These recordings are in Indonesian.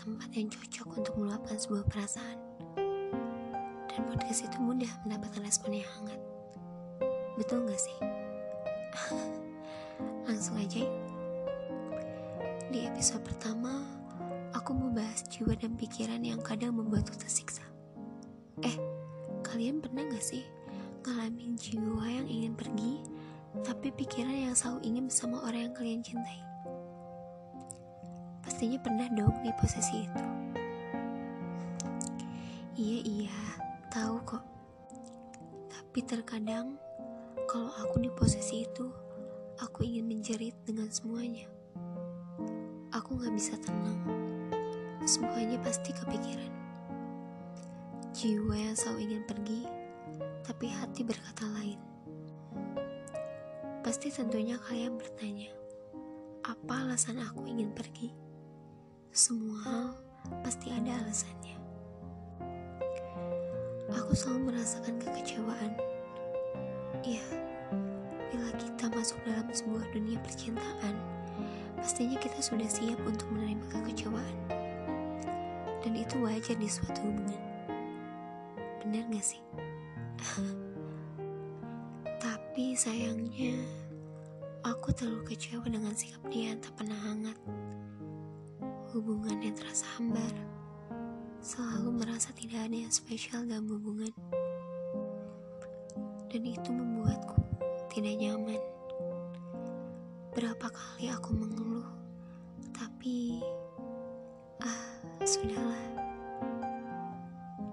tempat yang cocok untuk meluapkan sebuah perasaan. Dan podcast itu mudah mendapatkan respon yang hangat. Betul gak sih? Langsung aja. Di episode pertama, aku mau bahas jiwa dan pikiran yang kadang membuatku tersiksa. Eh, kalian pernah gak sih ngalamin jiwa yang ingin pergi, tapi pikiran yang selalu ingin bersama orang yang kalian cintai? Pastinya pernah dong di posisi itu. Iya, iya, tahu kok. Tapi terkadang, kalau aku di posisi itu, aku ingin menjerit dengan semuanya. Aku gak bisa tenang. Semuanya pasti kepikiran. Jiwa yang selalu ingin pergi, tapi hati berkata lain. Pasti tentunya kalian bertanya, apa alasan aku ingin pergi? Semua hal pasti ada alasannya. Aku selalu merasakan kekecewaan. Ya, bila kita masuk dalam sebuah dunia percintaan, pastinya kita sudah siap untuk menerima kekecewaan. Dan itu wajar di suatu hubungan. Benar gak sih? Tapi sayangnya, aku terlalu kecewa dengan sikap dia tak pernah hangat. Hubungan yang terasa hambar, selalu merasa tidak ada yang spesial dalam hubungan. Dan itu membuatku tidak nyaman. Berapa kali aku mengeluh, tapi ah, sudahlah.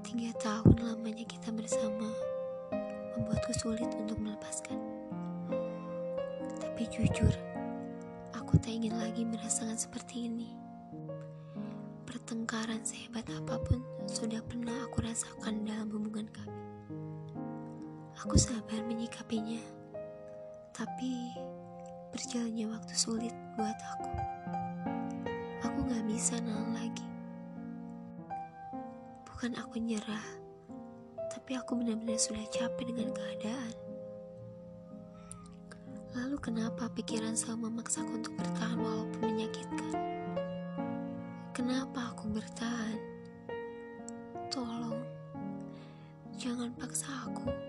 Tiga tahun lamanya kita bersama membuatku sulit untuk melepaskan. Tapi jujur, aku tak ingin lagi merasakan seperti ini. Pertengkaran sehebat apa pun sudah pernah aku rasakan dalam hubungan kami. Aku sabar menyikapinya, tapi berjalannya waktu sulit buat aku. Aku gak bisa nahan lagi. Bukan aku nyerah, tapi aku benar-benar sudah capek dengan keadaan. Lalu kenapa pikiran selalu memaksaku untuk bertahan walaupun menyakitkan? Kenapa aku bertahan? Tolong, jangan paksa aku.